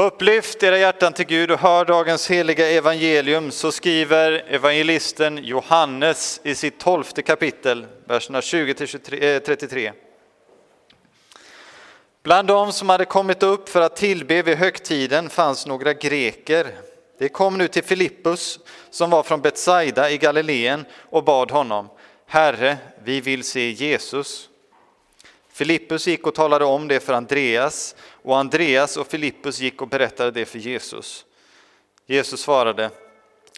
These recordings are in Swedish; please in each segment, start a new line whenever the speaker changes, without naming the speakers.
Upplyft era hjärtan till Gud och hör dagens heliga evangelium, så skriver evangelisten Johannes i sitt tolfte kapitel, verserna 20-33. Eh, Bland dem som hade kommit upp för att tillbe vid högtiden fanns några greker. De kom nu till Filippus som var från Betsaida i Galileen och bad honom, Herre, vi vill se Jesus. Filippus gick och talade om det för Andreas och Andreas och Filippus gick och berättade det för Jesus. Jesus svarade,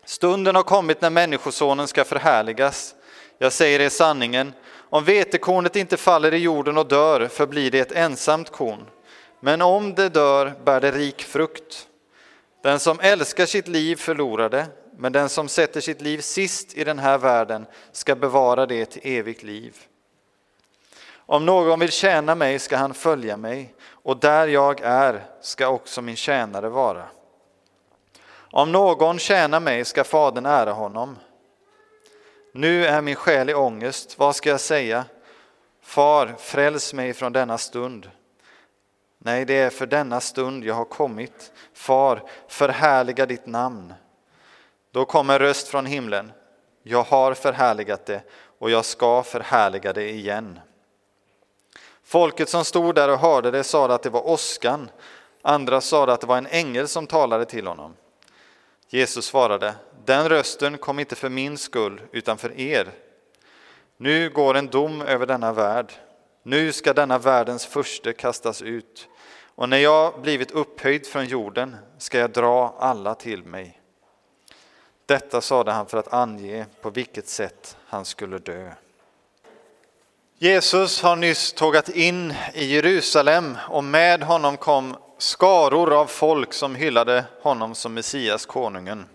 stunden har kommit när Människosonen ska förhärligas. Jag säger er sanningen, om vetekornet inte faller i jorden och dör förblir det ett ensamt korn. Men om det dör bär det rik frukt. Den som älskar sitt liv förlorar det, men den som sätter sitt liv sist i den här världen ska bevara det till evigt liv. Om någon vill tjäna mig ska han följa mig, och där jag är ska också min tjänare vara. Om någon tjänar mig ska Fadern ära honom. Nu är min själ i ångest, vad ska jag säga? Far, fräls mig från denna stund. Nej, det är för denna stund jag har kommit. Far, förhärliga ditt namn. Då kom en röst från himlen. Jag har förhärligat det och jag ska förhärliga det igen. Folket som stod där och hörde det sade att det var åskan. Andra sade att det var en ängel som talade till honom. Jesus svarade, den rösten kom inte för min skull utan för er. Nu går en dom över denna värld. Nu ska denna världens furste kastas ut. Och när jag blivit upphöjd från jorden ska jag dra alla till mig. Detta sade han för att ange på vilket sätt han skulle dö. Jesus har nyss tågat in i Jerusalem och med honom kom skaror av folk som hyllade honom som Messias, konungen.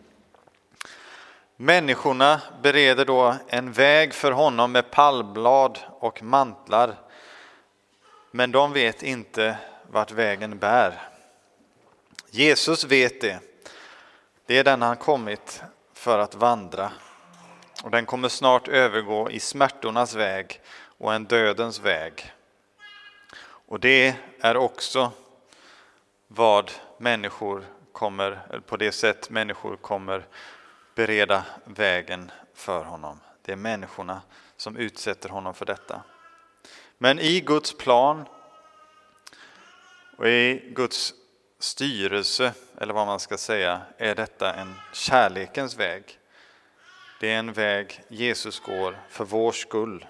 Människorna bereder då en väg för honom med palmblad och mantlar. Men de vet inte vart vägen bär. Jesus vet det. Det är den han kommit för att vandra. Och den kommer snart övergå i smärtornas väg och en dödens väg. Och det är också vad människor kommer, på det sätt människor kommer bereda vägen för honom. Det är människorna som utsätter honom för detta. Men i Guds plan och i Guds styrelse, eller vad man ska säga, är detta en kärlekens väg. Det är en väg Jesus går för vår skull.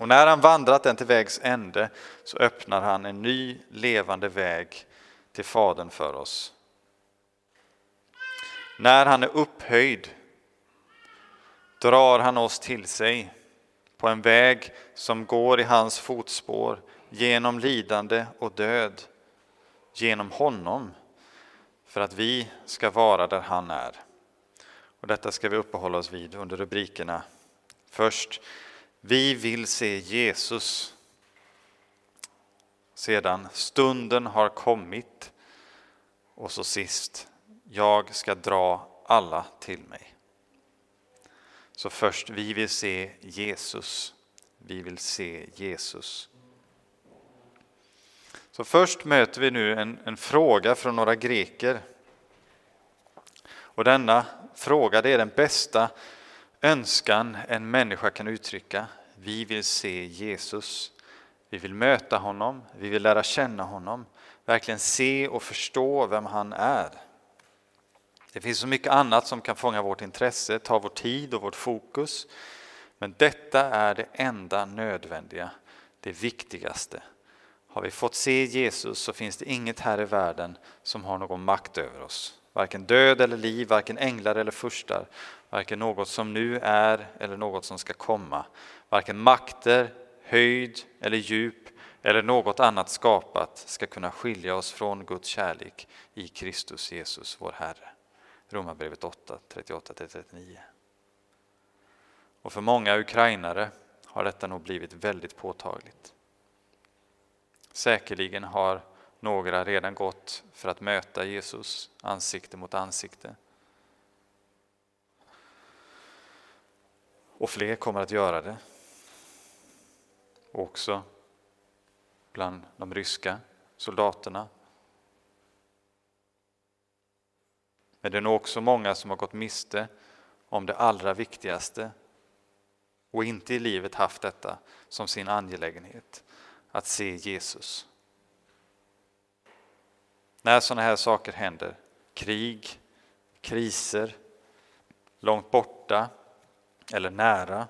Och när han vandrat den till vägs ände så öppnar han en ny levande väg till Fadern för oss. När han är upphöjd drar han oss till sig på en väg som går i hans fotspår genom lidande och död, genom honom, för att vi ska vara där han är. Och detta ska vi uppehålla oss vid under rubrikerna. Först, vi vill se Jesus. Sedan, stunden har kommit. Och så sist, jag ska dra alla till mig. Så först, vi vill se Jesus. Vi vill se Jesus. Så först möter vi nu en, en fråga från några greker. Och denna fråga det är den bästa önskan en människa kan uttrycka. Vi vill se Jesus. Vi vill möta honom, vi vill lära känna honom, verkligen se och förstå vem han är. Det finns så mycket annat som kan fånga vårt intresse, ta vår tid och vårt fokus. Men detta är det enda nödvändiga, det viktigaste. Har vi fått se Jesus så finns det inget här i världen som har någon makt över oss. Varken död eller liv, varken änglar eller furstar, varken något som nu är eller något som ska komma. Varken makter, höjd eller djup eller något annat skapat ska kunna skilja oss från Guds kärlek i Kristus Jesus, vår Herre. Romarbrevet 8, 38-39. Och för många ukrainare har detta nog blivit väldigt påtagligt. Säkerligen har några redan gått för att möta Jesus ansikte mot ansikte. Och fler kommer att göra det. Också bland de ryska soldaterna. Men det är nog också många som har gått miste om det allra viktigaste och inte i livet haft detta som sin angelägenhet, att se Jesus. När sådana här saker händer, krig, kriser, långt borta eller nära,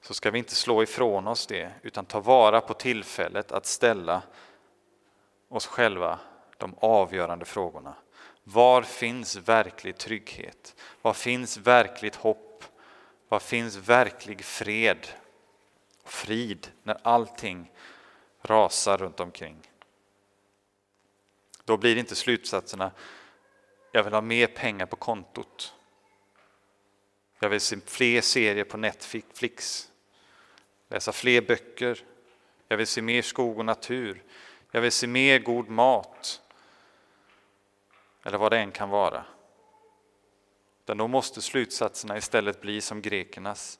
så ska vi inte slå ifrån oss det utan ta vara på tillfället att ställa oss själva de avgörande frågorna. Var finns verklig trygghet? Var finns verkligt hopp? Var finns verklig fred och frid när allting rasar runt omkring? Då blir inte slutsatserna jag vill ha mer pengar på kontot. Jag vill se fler serier på Netflix, läsa fler böcker. Jag vill se mer skog och natur. Jag vill se mer god mat. Eller vad det än kan vara. Utan då måste slutsatserna istället bli som grekernas.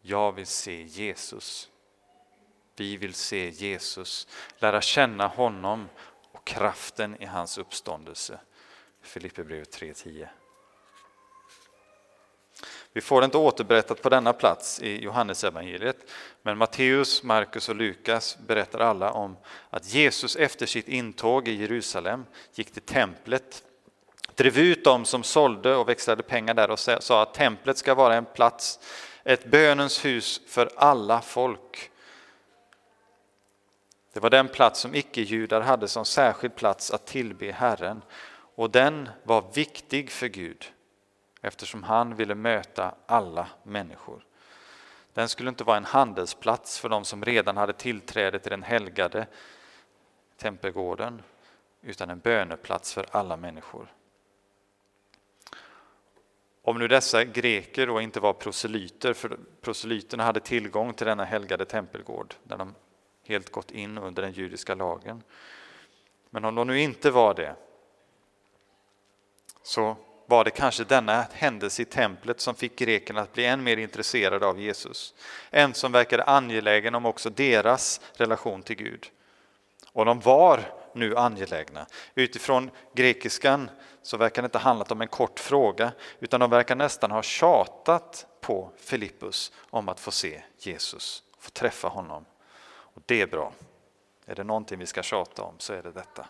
Jag vill se Jesus. Vi vill se Jesus, lära känna honom och kraften i hans uppståndelse. Filipperbrevet 3.10. Vi får det inte återberättat på denna plats i Johannesevangeliet, men Matteus, Markus och Lukas berättar alla om att Jesus efter sitt intåg i Jerusalem gick till templet, drev ut dem som sålde och växlade pengar där och sa att templet ska vara en plats, ett bönens hus för alla folk. Det var den plats som icke-judar hade som särskild plats att tillbe Herren och den var viktig för Gud eftersom han ville möta alla människor. Den skulle inte vara en handelsplats för de som redan hade tillträde till den helgade tempelgården utan en böneplats för alla människor. Om nu dessa greker då inte var proselyter, för proselyterna hade tillgång till denna helgade tempelgård där de helt gått in under den judiska lagen. Men om de nu inte var det så var det kanske denna händelse i templet som fick grekerna att bli än mer intresserade av Jesus. En som verkade angelägen om också deras relation till Gud. Och de var nu angelägna. Utifrån grekiskan så verkar det inte handlat om en kort fråga utan de verkar nästan ha tjatat på Filippus om att få se Jesus, få träffa honom. Och Det är bra. Är det någonting vi ska tjata om så är det detta.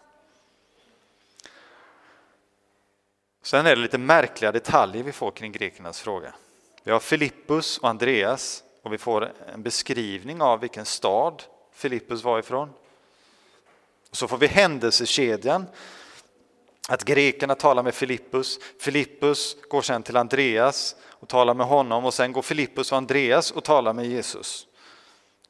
Sen är det lite märkliga detaljer vi får kring grekernas fråga. Vi har Filippus och Andreas och vi får en beskrivning av vilken stad Filippus var ifrån. Och så får vi händelsekedjan, att grekerna talar med Filippus, Filippus går sen till Andreas och talar med honom och sen går Filippus och Andreas och talar med Jesus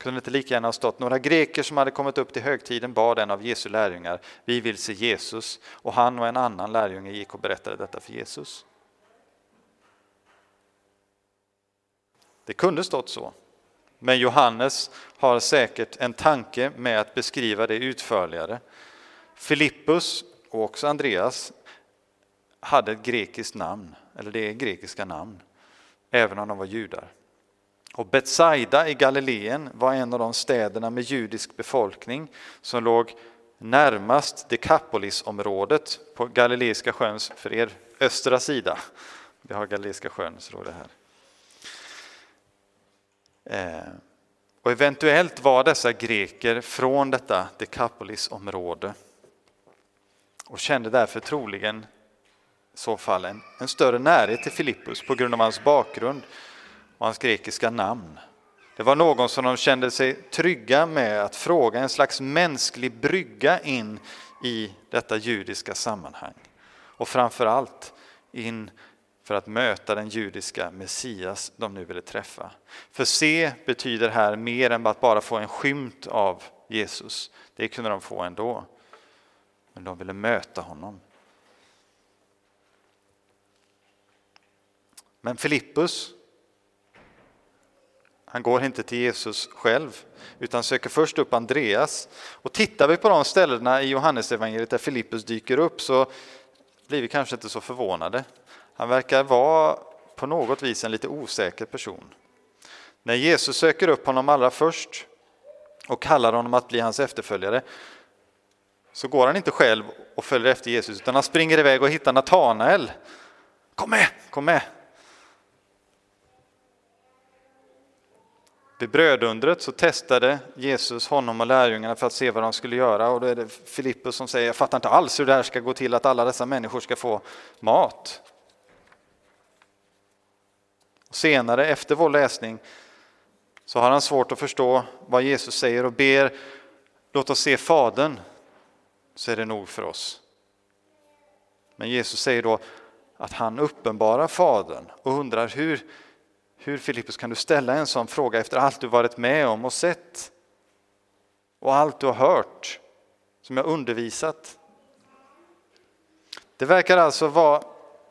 kunde inte lika gärna ha stått några greker som hade kommit upp till högtiden bad en av Jesu lärjungar, vi vill se Jesus, och han och en annan lärjunge gick och berättade detta för Jesus. Det kunde stått så, men Johannes har säkert en tanke med att beskriva det utförligare. Filippus och också Andreas hade ett grekiskt namn, eller det är grekiska namn, även om de var judar. Och Betsaida i Galileen var en av de städerna med judisk befolkning som låg närmast Dekapolisområdet på Galileiska sjöns, för er östra sida. Vi har Galileiska sjön, så det här. Eh, och eventuellt var dessa greker från detta Dekapolisområde och kände därför troligen i så fall en, en större närhet till Filippus på grund av hans bakgrund och hans grekiska namn. Det var någon som de kände sig trygga med att fråga, en slags mänsklig brygga in i detta judiska sammanhang. Och framför allt in för att möta den judiska Messias de nu ville träffa. För se betyder här mer än att bara få en skymt av Jesus. Det kunde de få ändå. Men de ville möta honom. Men Filippus han går inte till Jesus själv, utan söker först upp Andreas. Och tittar vi på de ställena i Johannesevangeliet där Filippus dyker upp så blir vi kanske inte så förvånade. Han verkar vara på något vis en lite osäker person. När Jesus söker upp honom allra först och kallar honom att bli hans efterföljare så går han inte själv och följer efter Jesus utan han springer iväg och hittar Natanael. Kom med, kom med! Vid brödundret så testade Jesus honom och lärjungarna för att se vad de skulle göra och då är det Filippus som säger, jag fattar inte alls hur det här ska gå till att alla dessa människor ska få mat. Och senare, efter vår läsning, så har han svårt att förstå vad Jesus säger och ber, låt oss se Fadern, så är det nog för oss. Men Jesus säger då att han uppenbarar Fadern och undrar hur, hur Filippus kan du ställa en sån fråga efter allt du varit med om och sett? Och allt du har hört, som jag undervisat. Det verkar alltså vara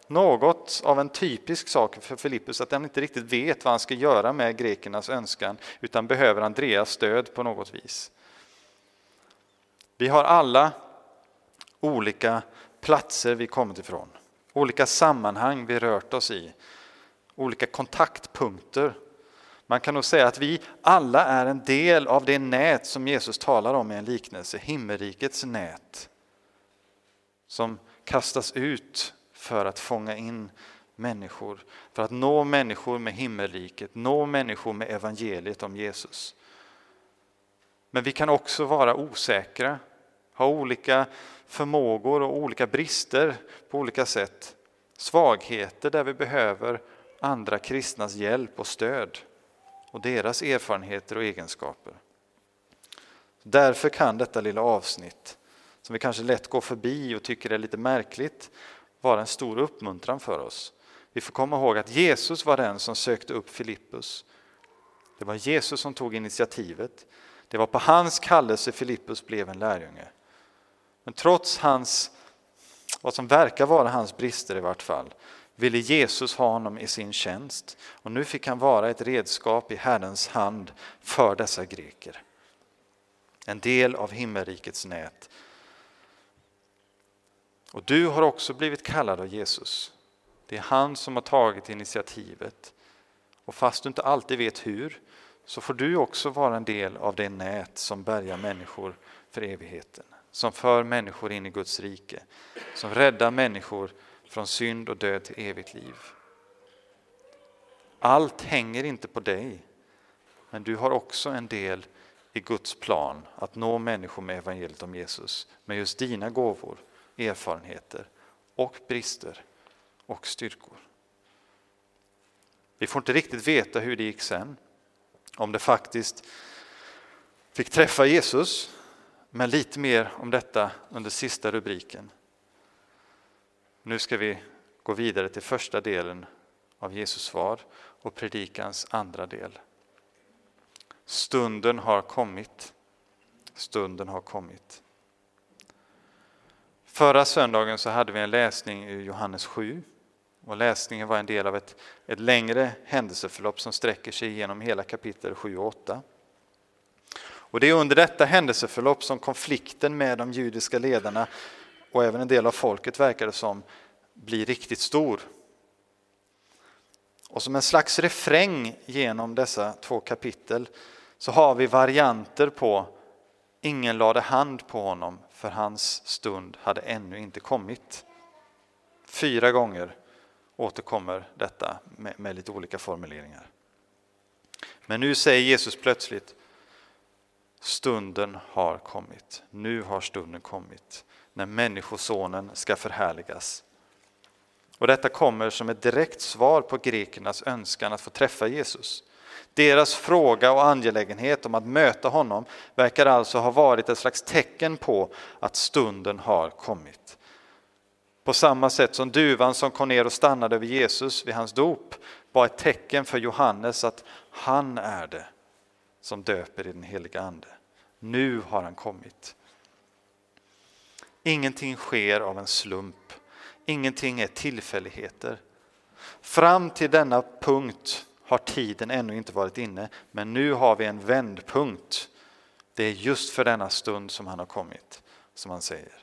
något av en typisk sak för Filippus att han inte riktigt vet vad han ska göra med grekernas önskan utan behöver Andreas stöd på något vis. Vi har alla olika platser vi kommit ifrån, olika sammanhang vi rört oss i, olika kontaktpunkter. Man kan nog säga att vi alla är en del av det nät som Jesus talar om i en liknelse, himmelrikets nät. Som kastas ut för att fånga in människor, för att nå människor med himmelriket, nå människor med evangeliet om Jesus. Men vi kan också vara osäkra, ha olika förmågor och olika brister på olika sätt. Svagheter där vi behöver andra kristnas hjälp och stöd och deras erfarenheter och egenskaper. Därför kan detta lilla avsnitt, som vi kanske lätt går förbi och tycker är lite märkligt, vara en stor uppmuntran för oss. Vi får komma ihåg att Jesus var den som sökte upp Filippus. Det var Jesus som tog initiativet. Det var på hans kallelse Filippus blev en lärjunge. Men trots hans, vad som verkar vara hans brister i vart fall, ville Jesus ha honom i sin tjänst och nu fick han vara ett redskap i Herrens hand för dessa greker. En del av himmelrikets nät. Och du har också blivit kallad av Jesus. Det är han som har tagit initiativet. Och fast du inte alltid vet hur, så får du också vara en del av det nät som bärgar människor för evigheten. Som för människor in i Guds rike. Som räddar människor från synd och död till evigt liv. Allt hänger inte på dig, men du har också en del i Guds plan att nå människor med evangeliet om Jesus, med just dina gåvor, erfarenheter och brister och styrkor. Vi får inte riktigt veta hur det gick sen, om det faktiskt fick träffa Jesus, men lite mer om detta under sista rubriken. Nu ska vi gå vidare till första delen av Jesus svar och predikans andra del. Stunden har kommit. Stunden har kommit. Förra söndagen så hade vi en läsning ur Johannes 7 och läsningen var en del av ett, ett längre händelseförlopp som sträcker sig genom hela kapitel 7 och 8. Och det är under detta händelseförlopp som konflikten med de judiska ledarna och även en del av folket verkar det som, blir riktigt stor. Och som en slags refräng genom dessa två kapitel så har vi varianter på Ingen lade hand på honom för hans stund hade ännu inte kommit. Fyra gånger återkommer detta med, med lite olika formuleringar. Men nu säger Jesus plötsligt Stunden har kommit. Nu har stunden kommit när Människosonen ska förhärligas. Och detta kommer som ett direkt svar på grekernas önskan att få träffa Jesus. Deras fråga och angelägenhet om att möta honom verkar alltså ha varit ett slags tecken på att stunden har kommit. På samma sätt som duvan som kom ner och stannade över Jesus vid hans dop var ett tecken för Johannes att han är det som döper i den heliga Ande. Nu har han kommit. Ingenting sker av en slump. Ingenting är tillfälligheter. Fram till denna punkt har tiden ännu inte varit inne, men nu har vi en vändpunkt. Det är just för denna stund som han har kommit, som han säger.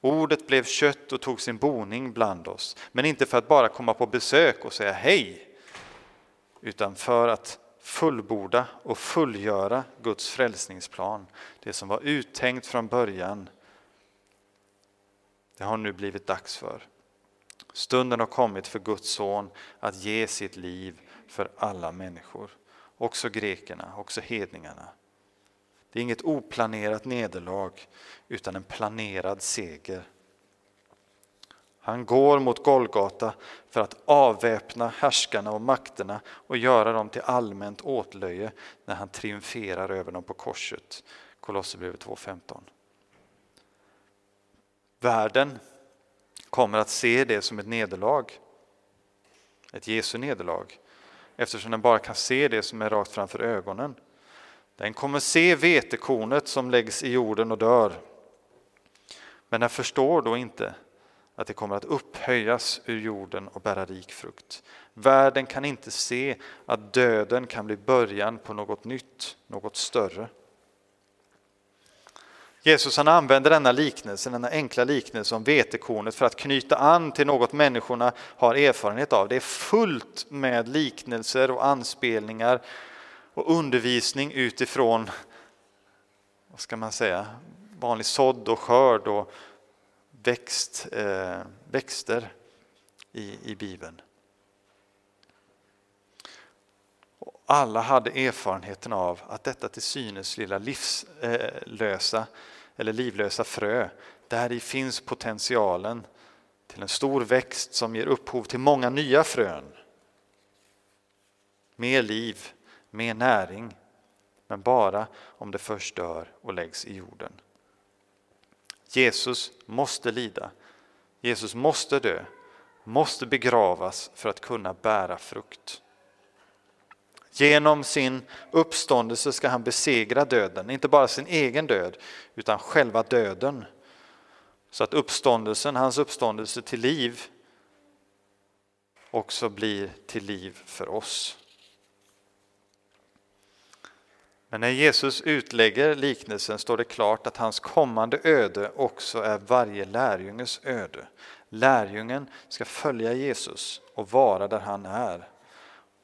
Ordet blev kött och tog sin boning bland oss, men inte för att bara komma på besök och säga hej, utan för att fullborda och fullgöra Guds frälsningsplan, det som var uttänkt från början det har nu blivit dags för. Stunden har kommit för Guds son att ge sitt liv för alla människor, också grekerna, också hedningarna. Det är inget oplanerat nederlag utan en planerad seger. Han går mot Golgata för att avväpna härskarna och makterna och göra dem till allmänt åtlöje när han triumferar över dem på korset. Kolosserbrevet 2.15. Världen kommer att se det som ett nederlag, ett Jesu nederlag, eftersom den bara kan se det som är rakt framför ögonen. Den kommer se vetekornet som läggs i jorden och dör. Men den förstår då inte att det kommer att upphöjas ur jorden och bära rik frukt. Världen kan inte se att döden kan bli början på något nytt, något större. Jesus han använder denna liknelse, denna enkla liknelse om vetekornet för att knyta an till något människorna har erfarenhet av. Det är fullt med liknelser och anspelningar och undervisning utifrån, vad ska man säga, vanlig sådd och skörd och växt, eh, växter i, i Bibeln. Alla hade erfarenheten av att detta till synes lilla livslösa eh, eller livlösa frö, där i finns potentialen till en stor växt som ger upphov till många nya frön. Mer liv, mer näring, men bara om det först dör och läggs i jorden. Jesus måste lida. Jesus måste dö, måste begravas för att kunna bära frukt. Genom sin uppståndelse ska han besegra döden, inte bara sin egen död, utan själva döden. Så att uppståndelsen, hans uppståndelse till liv också blir till liv för oss. Men när Jesus utlägger liknelsen står det klart att hans kommande öde också är varje lärjunges öde. Lärjungen ska följa Jesus och vara där han är.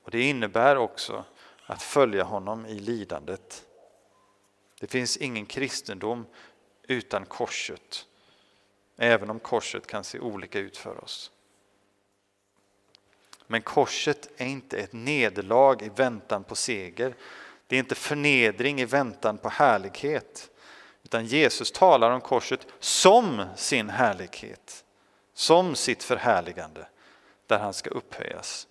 Och Det innebär också att följa honom i lidandet. Det finns ingen kristendom utan korset, även om korset kan se olika ut för oss. Men korset är inte ett nederlag i väntan på seger. Det är inte förnedring i väntan på härlighet. Utan Jesus talar om korset som sin härlighet, som sitt förhärligande, där han ska upphöjas.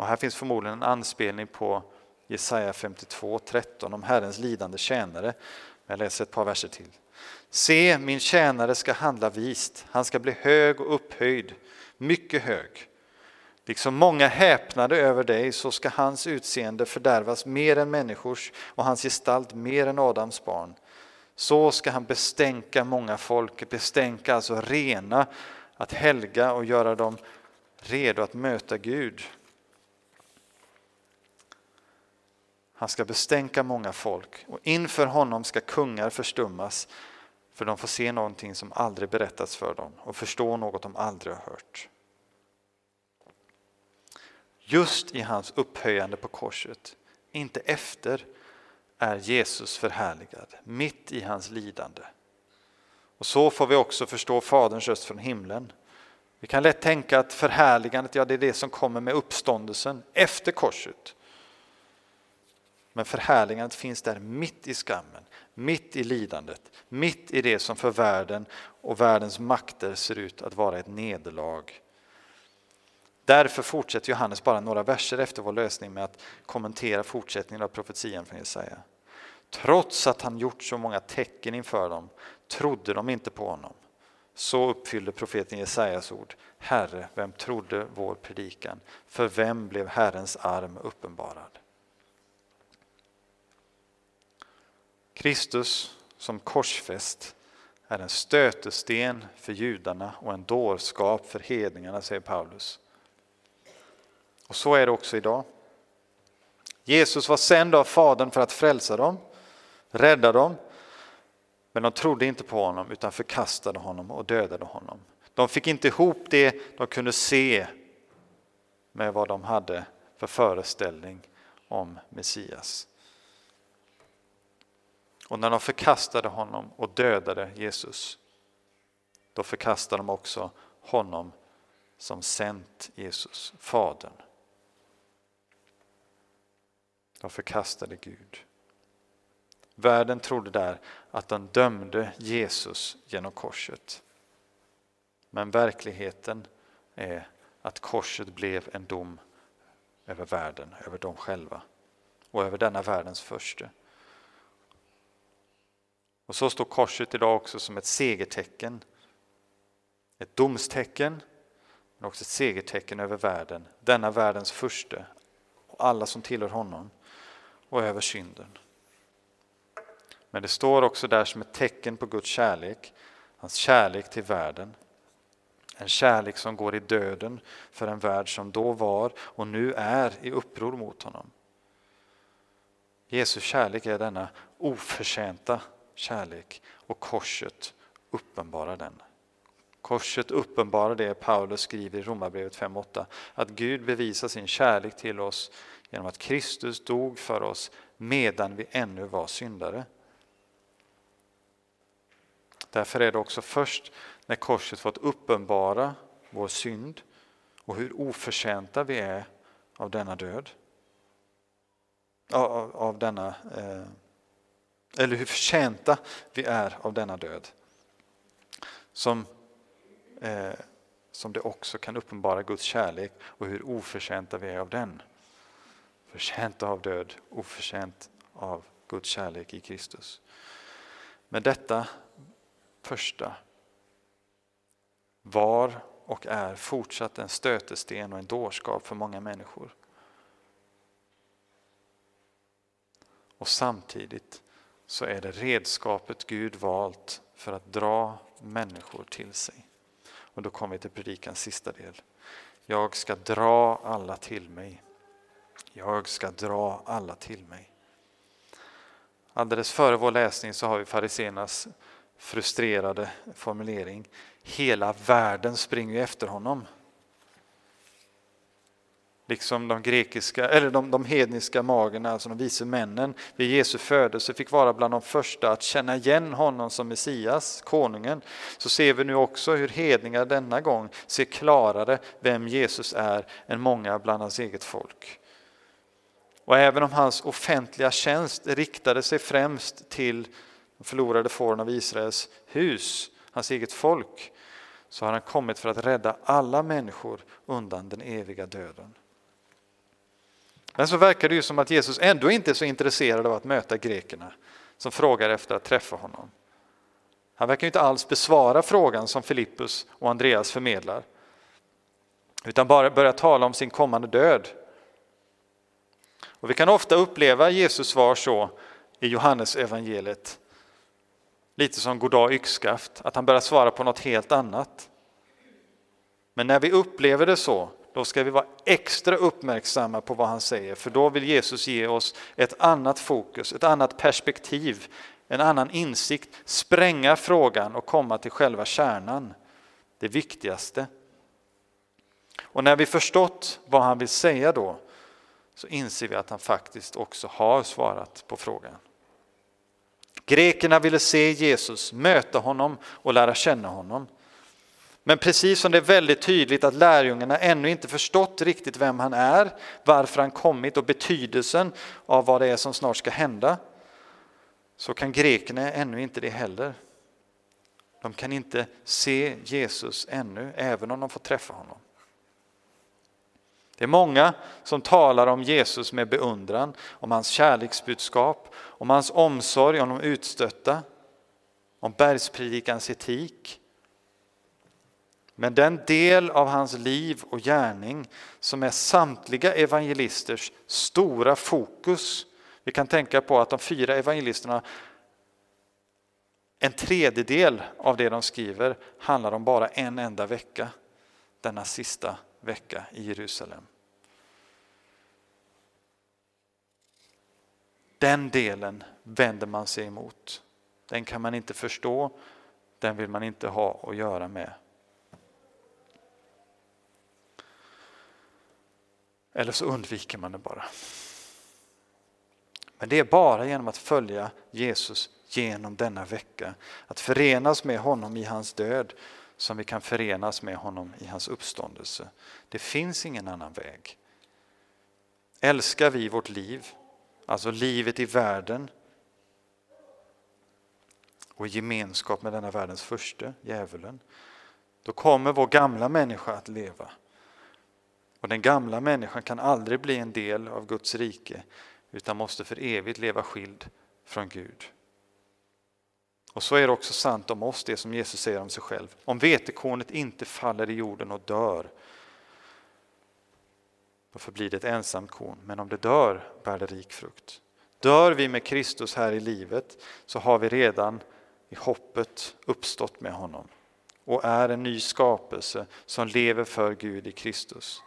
Och här finns förmodligen en anspelning på Jesaja 52, 13 om Herrens lidande tjänare. Jag läser ett par verser till. Se, min tjänare ska handla vist, han ska bli hög och upphöjd, mycket hög. Liksom många häpnade över dig så ska hans utseende fördärvas mer än människors och hans gestalt mer än Adams barn. Så ska han bestänka många folk, bestänka, alltså rena, att helga och göra dem redo att möta Gud. Han ska bestänka många folk och inför honom ska kungar förstummas för de får se någonting som aldrig berättats för dem och förstå något de aldrig har hört. Just i hans upphöjande på korset, inte efter, är Jesus förhärligad, mitt i hans lidande. Och så får vi också förstå Faderns röst från himlen. Vi kan lätt tänka att förhärligandet, ja det är det som kommer med uppståndelsen efter korset. Men förhärligandet finns där mitt i skammen, mitt i lidandet, mitt i det som för världen och världens makter ser ut att vara ett nederlag. Därför fortsätter Johannes bara några verser efter vår lösning med att kommentera fortsättningen av profetian från Jesaja. Trots att han gjort så många tecken inför dem trodde de inte på honom. Så uppfyllde profeten Jesajas ord. Herre, vem trodde vår predikan? För vem blev Herrens arm uppenbarad? Kristus som korsfäst är en stötesten för judarna och en dårskap för hedningarna, säger Paulus. Och så är det också idag. Jesus var sänd av Fadern för att frälsa dem, rädda dem, men de trodde inte på honom utan förkastade honom och dödade honom. De fick inte ihop det de kunde se med vad de hade för föreställning om Messias. Och när de förkastade honom och dödade Jesus, då förkastade de också honom som sänt Jesus, Fadern. De förkastade Gud. Världen trodde där att den dömde Jesus genom korset. Men verkligheten är att korset blev en dom över världen, över dem själva och över denna världens första. Och så står korset idag också som ett segertecken. Ett domstecken, men också ett segertecken över världen, denna världens första och alla som tillhör honom och över synden. Men det står också där som ett tecken på Guds kärlek, hans kärlek till världen. En kärlek som går i döden för en värld som då var och nu är i uppror mot honom. Jesu kärlek är denna oförtjänta kärlek och korset uppenbarar den. Korset uppenbarar det Paulus skriver i Romarbrevet 5.8, att Gud bevisar sin kärlek till oss genom att Kristus dog för oss medan vi ännu var syndare. Därför är det också först när korset fått uppenbara vår synd och hur oförtjänta vi är av denna död, av, av denna, eh, eller hur förtjänta vi är av denna död, som, eh, som det också kan uppenbara Guds kärlek och hur oförtjänta vi är av den. Förtjänta av död, oförtjänt av Guds kärlek i Kristus. Men detta första var och är fortsatt en stötesten och en dårskap för många människor. Och samtidigt så är det redskapet Gud valt för att dra människor till sig. Och då kommer vi till predikans sista del. Jag ska dra alla till mig. Jag ska dra alla till mig. Alldeles före vår läsning så har vi fariséernas frustrerade formulering. Hela världen springer efter honom. Liksom de grekiska, eller de, de hedniska magerna, alltså de vise männen vid Jesu födelse fick vara bland de första att känna igen honom som Messias, konungen, så ser vi nu också hur hedningar denna gång ser klarare vem Jesus är än många bland hans eget folk. Och även om hans offentliga tjänst riktade sig främst till de förlorade fåren av Israels hus, hans eget folk, så har han kommit för att rädda alla människor undan den eviga döden. Men så verkar det ju som att Jesus ändå inte är så intresserad av att möta grekerna som frågar efter att träffa honom. Han verkar inte alls besvara frågan som Filippus och Andreas förmedlar, utan bara börja tala om sin kommande död. Och vi kan ofta uppleva Jesus svar så i Johannes evangeliet lite som goddag yxskaft, att han börjar svara på något helt annat. Men när vi upplever det så, då ska vi vara extra uppmärksamma på vad han säger, för då vill Jesus ge oss ett annat fokus, ett annat perspektiv, en annan insikt, spränga frågan och komma till själva kärnan, det viktigaste. Och när vi förstått vad han vill säga då, så inser vi att han faktiskt också har svarat på frågan. Grekerna ville se Jesus, möta honom och lära känna honom. Men precis som det är väldigt tydligt att lärjungarna ännu inte förstått riktigt vem han är, varför han kommit och betydelsen av vad det är som snart ska hända, så kan grekerna ännu inte det heller. De kan inte se Jesus ännu, även om de får träffa honom. Det är många som talar om Jesus med beundran, om hans kärleksbudskap, om hans omsorg om de utstötta, om bergspredikans etik. Men den del av hans liv och gärning som är samtliga evangelisters stora fokus, vi kan tänka på att de fyra evangelisterna en tredjedel av det de skriver handlar om bara en enda vecka, denna sista vecka i Jerusalem. Den delen vänder man sig emot. Den kan man inte förstå, den vill man inte ha att göra med. Eller så undviker man det bara. Men det är bara genom att följa Jesus genom denna vecka, att förenas med honom i hans död, som vi kan förenas med honom i hans uppståndelse. Det finns ingen annan väg. Älskar vi vårt liv, alltså livet i världen och i gemenskap med denna världens första, djävulen, då kommer vår gamla människa att leva. Och den gamla människan kan aldrig bli en del av Guds rike utan måste för evigt leva skild från Gud. Och så är det också sant om oss, det som Jesus säger om sig själv. Om vetekornet inte faller i jorden och dör, då förblir det ett ensamt korn. Men om det dör bär det rik frukt. Dör vi med Kristus här i livet så har vi redan i hoppet uppstått med honom och är en ny skapelse som lever för Gud i Kristus.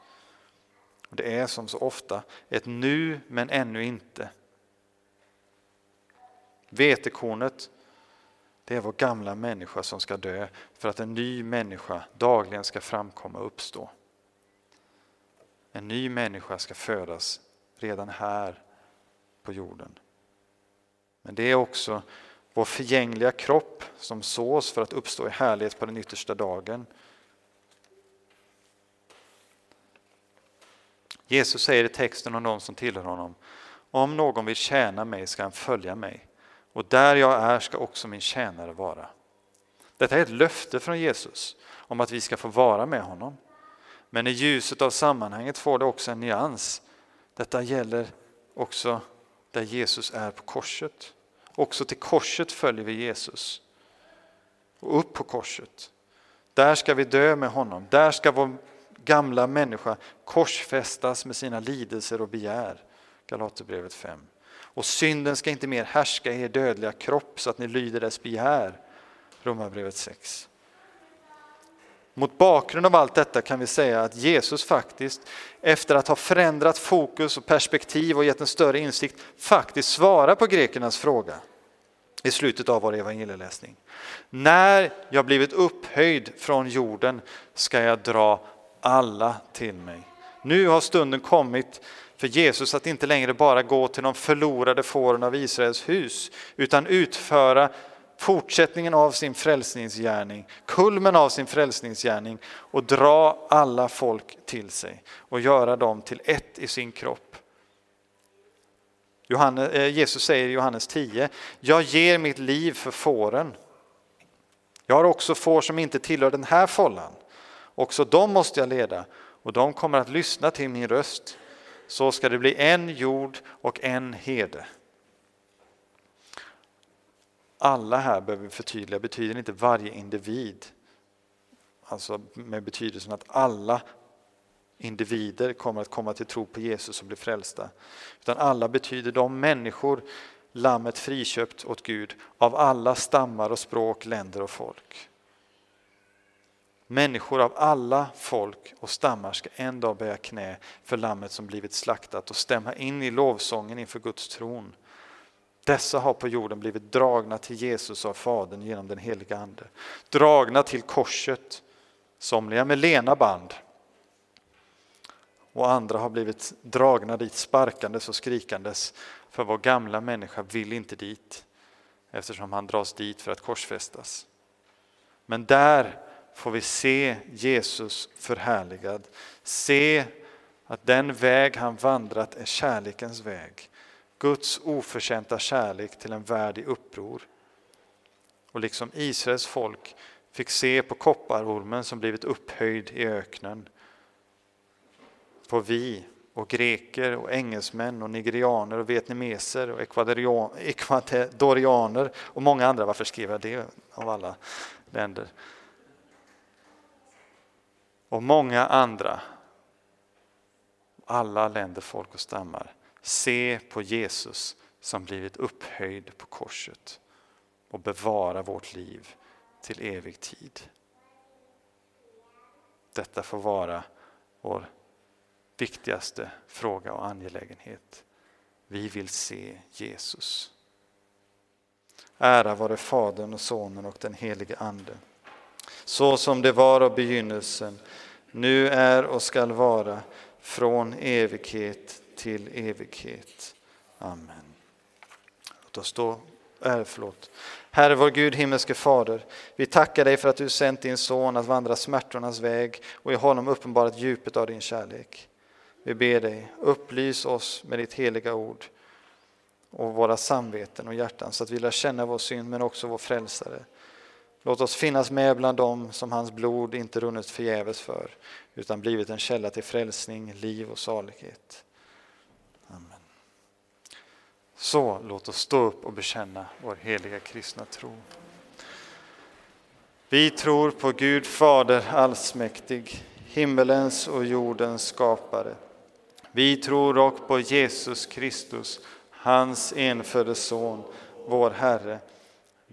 Och det är som så ofta ett nu men ännu inte. Vetekornet det är vår gamla människa som ska dö för att en ny människa dagligen ska framkomma och uppstå. En ny människa ska födas redan här på jorden. Men det är också vår förgängliga kropp som sås för att uppstå i härlighet på den yttersta dagen. Jesus säger i texten om de som tillhör honom, om någon vill tjäna mig ska han följa mig och där jag är ska också min tjänare vara. Detta är ett löfte från Jesus om att vi ska få vara med honom. Men i ljuset av sammanhanget får det också en nyans. Detta gäller också där Jesus är på korset. Också till korset följer vi Jesus. Och upp på korset. Där ska vi dö med honom. Där ska vår gamla människa korsfästas med sina lidelser och begär. Galaterbrevet 5. Och synden ska inte mer härska i er dödliga kropp så att ni lyder dess begär. Romarbrevet 6. Mot bakgrund av allt detta kan vi säga att Jesus faktiskt, efter att ha förändrat fokus och perspektiv och gett en större insikt, faktiskt svarar på grekernas fråga i slutet av vår evangelieläsning. När jag blivit upphöjd från jorden ska jag dra alla till mig. Nu har stunden kommit för Jesus att inte längre bara gå till de förlorade fåren av Israels hus, utan utföra fortsättningen av sin frälsningsgärning, kulmen av sin frälsningsgärning och dra alla folk till sig och göra dem till ett i sin kropp. Johannes, eh, Jesus säger i Johannes 10, jag ger mitt liv för fåren. Jag har också får som inte tillhör den här follan. Också dem måste jag leda och de kommer att lyssna till min röst så ska det bli en jord och en herde. Alla här behöver vi förtydliga, betyder inte varje individ. Alltså med betydelsen att alla individer kommer att komma till tro på Jesus och bli frälsta. Utan alla betyder de människor lammet friköpt åt Gud av alla stammar och språk, länder och folk. Människor av alla folk och stammar ska en dag böja knä för lammet som blivit slaktat och stämma in i lovsången inför Guds tron. Dessa har på jorden blivit dragna till Jesus av Fadern genom den heliga Ande. Dragna till korset, somliga med lena band och andra har blivit dragna dit sparkandes och skrikandes för vår gamla människa vill inte dit eftersom han dras dit för att korsfästas. Men där får vi se Jesus förhärligad. Se att den väg han vandrat är kärlekens väg. Guds oförtjänta kärlek till en värld i uppror. Och liksom Israels folk fick se på kopparormen som blivit upphöjd i öknen på vi och greker och engelsmän och nigerianer och vietnameser och ekvadorianer och många andra, varför skriver jag det av alla länder? Och många andra, alla länder, folk och stammar, se på Jesus som blivit upphöjd på korset och bevara vårt liv till evig tid. Detta får vara vår viktigaste fråga och angelägenhet. Vi vill se Jesus. Ära vare Fadern och Sonen och den helige Ande. Så som det var av begynnelsen, nu är och skall vara, från evighet till evighet. Amen. Låt oss då, äh, förlåt. Herre vår Gud, himmelske Fader, vi tackar dig för att du sänt din son att vandra smärtornas väg och i honom uppenbarat djupet av din kärlek. Vi ber dig, upplys oss med ditt heliga ord och våra samveten och hjärtan så att vi lär känna vår synd men också vår frälsare. Låt oss finnas med bland dem som hans blod inte runnit förgäves för utan blivit en källa till frälsning, liv och salighet. Amen. Så låt oss stå upp och bekänna vår heliga kristna tro. Vi tror på Gud Fader allsmäktig, himmelens och jordens skapare. Vi tror också på Jesus Kristus, hans enfödde Son, vår Herre,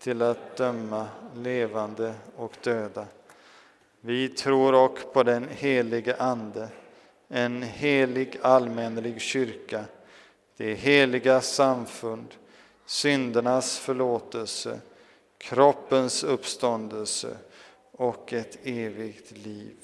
till att döma levande och döda. Vi tror och på den helige Ande, en helig allmännelig kyrka, det heliga samfund, syndernas förlåtelse, kroppens uppståndelse och ett evigt liv.